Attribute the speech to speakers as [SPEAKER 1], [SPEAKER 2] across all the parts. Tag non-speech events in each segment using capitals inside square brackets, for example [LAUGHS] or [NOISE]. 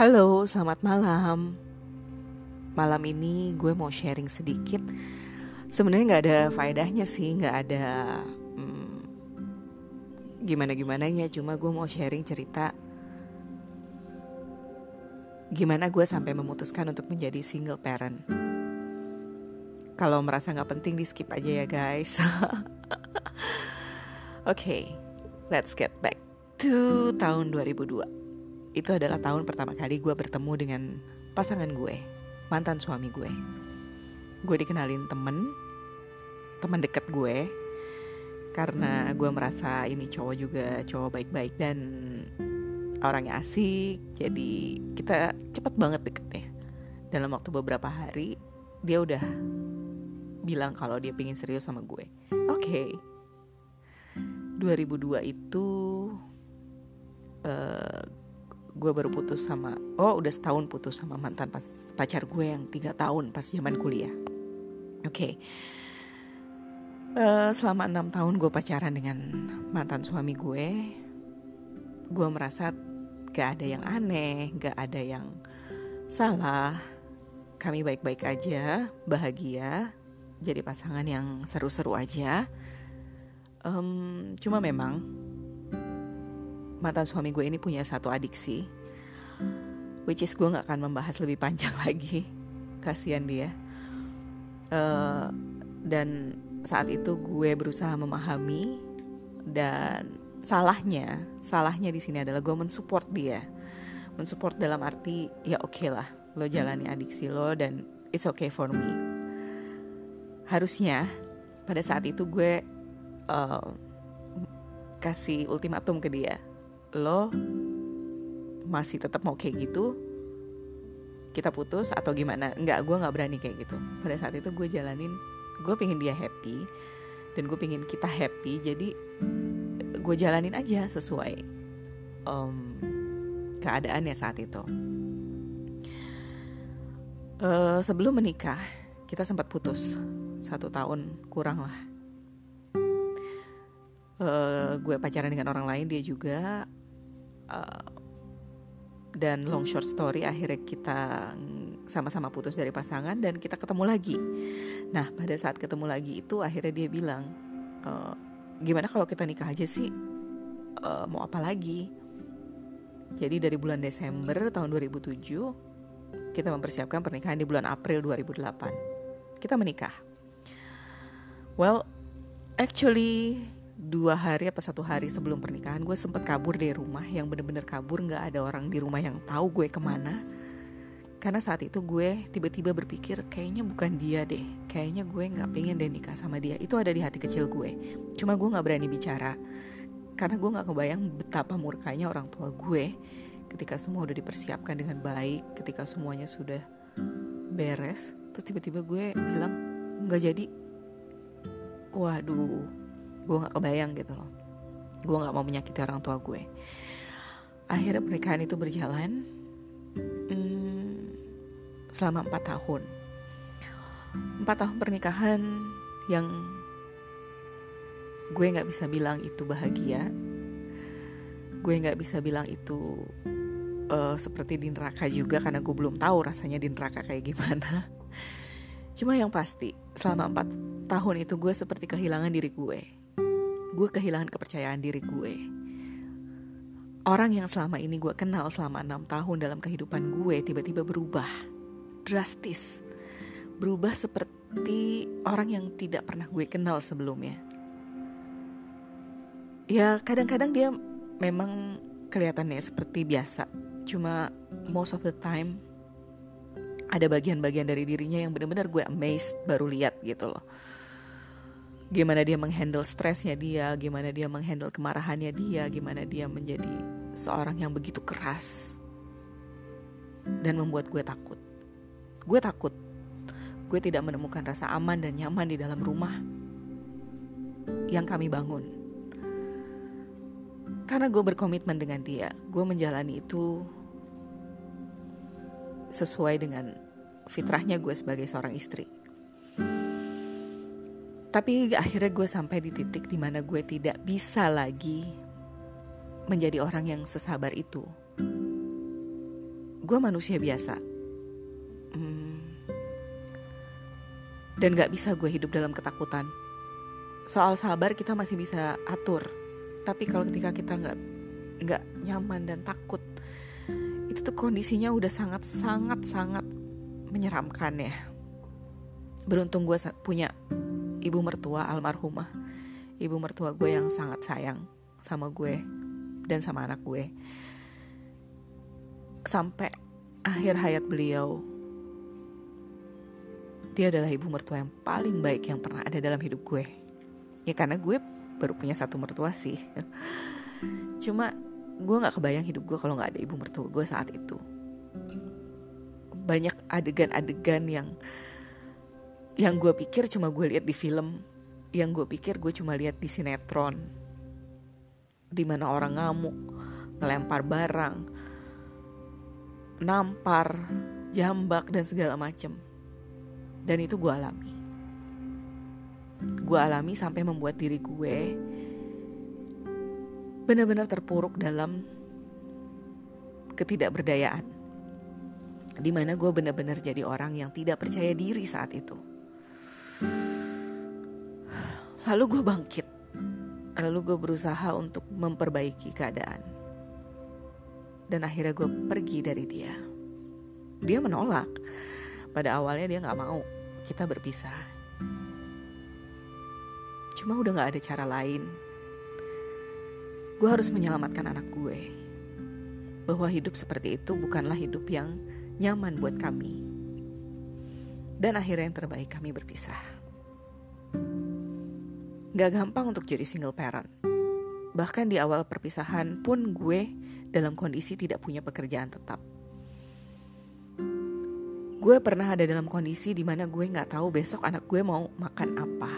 [SPEAKER 1] Halo, selamat malam. Malam ini gue mau sharing sedikit. Sebenarnya nggak ada faedahnya sih, nggak ada hmm, gimana gimananya. Cuma gue mau sharing cerita gimana gue sampai memutuskan untuk menjadi single parent. Kalau merasa nggak penting di skip aja ya guys. Oke, [LAUGHS] okay, let's get back to tahun 2002 itu adalah tahun pertama kali gue bertemu dengan pasangan gue, mantan suami gue. Gue dikenalin temen, teman deket gue, karena gue merasa ini cowok juga cowok baik-baik dan orangnya asik, jadi kita cepet banget deketnya. Dalam waktu beberapa hari, dia udah bilang kalau dia pingin serius sama gue. Oke, okay. 2002 itu uh, gue baru putus sama oh udah setahun putus sama mantan pas, pacar gue yang tiga tahun pas zaman kuliah. Oke. Okay. uh, eh, selama enam tahun gue pacaran dengan mantan suami gue gue merasa gak ada yang aneh gak ada yang salah. Kami baik-baik aja bahagia jadi pasangan yang seru-seru aja. Um, cuma memang mantan suami gue ini punya satu adiksi which is gue gak akan membahas lebih panjang [LAUGHS] lagi. Kasihan dia. Uh, dan saat itu gue berusaha memahami dan salahnya salahnya di sini adalah gue mensupport dia. Mensupport dalam arti ya oke okay lah lo jalani adiksi lo dan it's okay for me. Harusnya pada saat itu gue uh, kasih ultimatum ke dia lo masih tetap mau kayak gitu kita putus atau gimana? Nggak gue nggak berani kayak gitu. Pada saat itu gue jalanin gue pengen dia happy dan gue pengen kita happy jadi gue jalanin aja sesuai um, keadaannya saat itu. Uh, sebelum menikah kita sempat putus satu tahun kurang lah. Uh, gue pacaran dengan orang lain dia juga uh, dan long short story akhirnya kita sama-sama putus dari pasangan dan kita ketemu lagi. Nah pada saat ketemu lagi itu akhirnya dia bilang, e, gimana kalau kita nikah aja sih? E, mau apa lagi? Jadi dari bulan Desember tahun 2007 kita mempersiapkan pernikahan di bulan April 2008. Kita menikah. Well, actually dua hari apa satu hari sebelum pernikahan gue sempet kabur dari rumah yang bener-bener kabur nggak ada orang di rumah yang tahu gue ke mana. Karena saat itu gue tiba-tiba berpikir kayaknya bukan dia deh. Kayaknya gue nggak pengen deh nikah sama dia. Itu ada di hati kecil gue. Cuma gue nggak berani bicara. Karena gue nggak kebayang betapa murkanya orang tua gue ketika semua udah dipersiapkan dengan baik ketika semuanya sudah beres. Terus tiba-tiba gue bilang nggak jadi. Waduh gue nggak kebayang gitu loh. Gue nggak mau menyakiti orang tua gue. Akhirnya pernikahan itu berjalan hmm, selama empat tahun. Empat tahun pernikahan yang gue nggak bisa bilang itu bahagia. Gue nggak bisa bilang itu uh, seperti di neraka juga karena gue belum tahu rasanya di neraka kayak gimana. Cuma yang pasti selama empat tahun itu gue seperti kehilangan diri gue gue kehilangan kepercayaan diri gue. Orang yang selama ini gue kenal selama enam tahun dalam kehidupan gue tiba-tiba berubah drastis, berubah seperti orang yang tidak pernah gue kenal sebelumnya. Ya kadang-kadang dia memang kelihatannya seperti biasa, cuma most of the time ada bagian-bagian dari dirinya yang benar-benar gue amazed baru lihat gitu loh gimana dia menghandle stresnya dia, gimana dia menghandle kemarahannya dia, gimana dia menjadi seorang yang begitu keras dan membuat gue takut. Gue takut. Gue tidak menemukan rasa aman dan nyaman di dalam rumah yang kami bangun. Karena gue berkomitmen dengan dia, gue menjalani itu sesuai dengan fitrahnya gue sebagai seorang istri. Tapi akhirnya gue sampai di titik di mana gue tidak bisa lagi menjadi orang yang sesabar itu. gue manusia biasa. Hmm, dan gak bisa gue hidup dalam ketakutan. Soal sabar kita masih bisa atur. Tapi kalau ketika kita nggak nggak nyaman dan takut itu tuh kondisinya udah sangat sangat sangat menyeramkan ya. Beruntung gue punya ibu mertua almarhumah. Ibu mertua gue yang sangat sayang sama gue dan sama anak gue. Sampai akhir hayat beliau dia adalah ibu mertua yang paling baik yang pernah ada dalam hidup gue. Ya karena gue baru punya satu mertua sih. [LAUGHS] Cuma gue nggak kebayang hidup gue kalau nggak ada ibu mertua gue saat itu. Banyak adegan-adegan yang yang gue pikir cuma gue lihat di film yang gue pikir gue cuma lihat di sinetron. Di mana orang ngamuk ngelempar barang nampar jambak dan segala macem. Dan itu gue alami. Gue alami sampai membuat diri gue benar-benar terpuruk dalam ketidakberdayaan. Di mana gue benar-benar jadi orang yang tidak percaya diri saat itu Lalu gue bangkit. Lalu gue berusaha untuk memperbaiki keadaan. Dan akhirnya gue pergi dari dia. Dia menolak. Pada awalnya dia gak mau kita berpisah. Cuma udah gak ada cara lain. Gue harus menyelamatkan anak gue. Bahwa hidup seperti itu bukanlah hidup yang nyaman buat kami. Dan akhirnya yang terbaik kami berpisah. Gak gampang untuk jadi single parent. Bahkan di awal perpisahan pun gue dalam kondisi tidak punya pekerjaan tetap. Gue pernah ada dalam kondisi di mana gue gak tahu besok anak gue mau makan apa.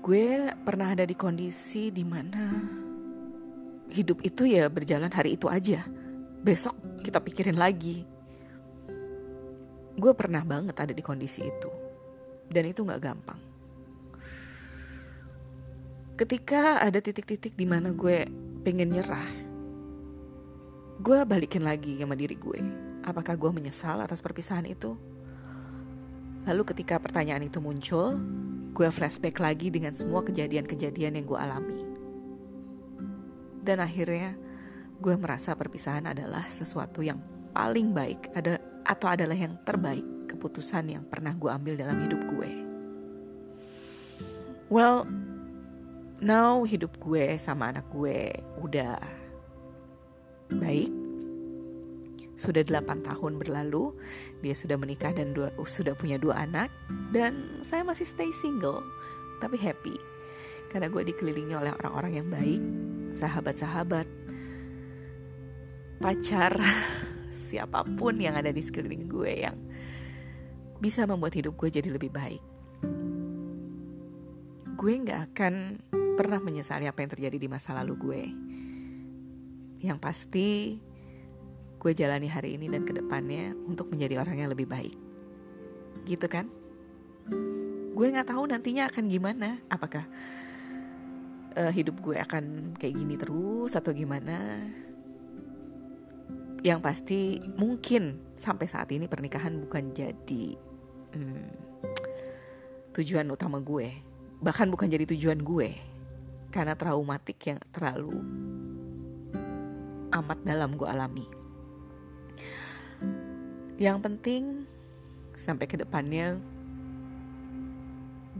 [SPEAKER 1] Gue pernah ada di kondisi di mana hidup itu ya berjalan hari itu aja. Besok kita pikirin lagi. Gue pernah banget ada di kondisi itu. Dan itu gak gampang ketika ada titik-titik di mana gue pengen nyerah, gue balikin lagi sama diri gue. Apakah gue menyesal atas perpisahan itu? Lalu ketika pertanyaan itu muncul, gue flashback lagi dengan semua kejadian-kejadian yang gue alami. Dan akhirnya gue merasa perpisahan adalah sesuatu yang paling baik ada atau adalah yang terbaik keputusan yang pernah gue ambil dalam hidup gue. Well, now hidup gue sama anak gue udah baik. Sudah 8 tahun berlalu, dia sudah menikah dan dua, sudah punya dua anak dan saya masih stay single tapi happy karena gue dikelilingi oleh orang-orang yang baik, sahabat-sahabat, pacar, [LAUGHS] siapa pun yang ada di sekeliling gue yang bisa membuat hidup gue jadi lebih baik. Gue gak akan pernah menyesali apa yang terjadi di masa lalu gue. Yang pasti gue jalani hari ini dan ke depannya untuk menjadi orang yang lebih baik. Gitu kan? Gue gak tahu nantinya akan gimana. Apakah uh, hidup gue akan kayak gini terus atau gimana? Yang pasti mungkin sampai saat ini pernikahan bukan jadi hmm, tujuan utama gue. Bahkan bukan jadi tujuan gue karena traumatik yang terlalu amat dalam gue alami. Yang penting sampai ke depannya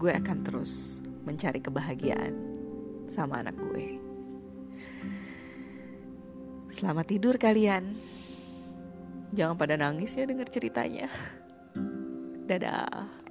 [SPEAKER 1] gue akan terus mencari kebahagiaan sama anak gue. Selamat tidur kalian. Jangan pada nangis ya denger ceritanya. Dadah.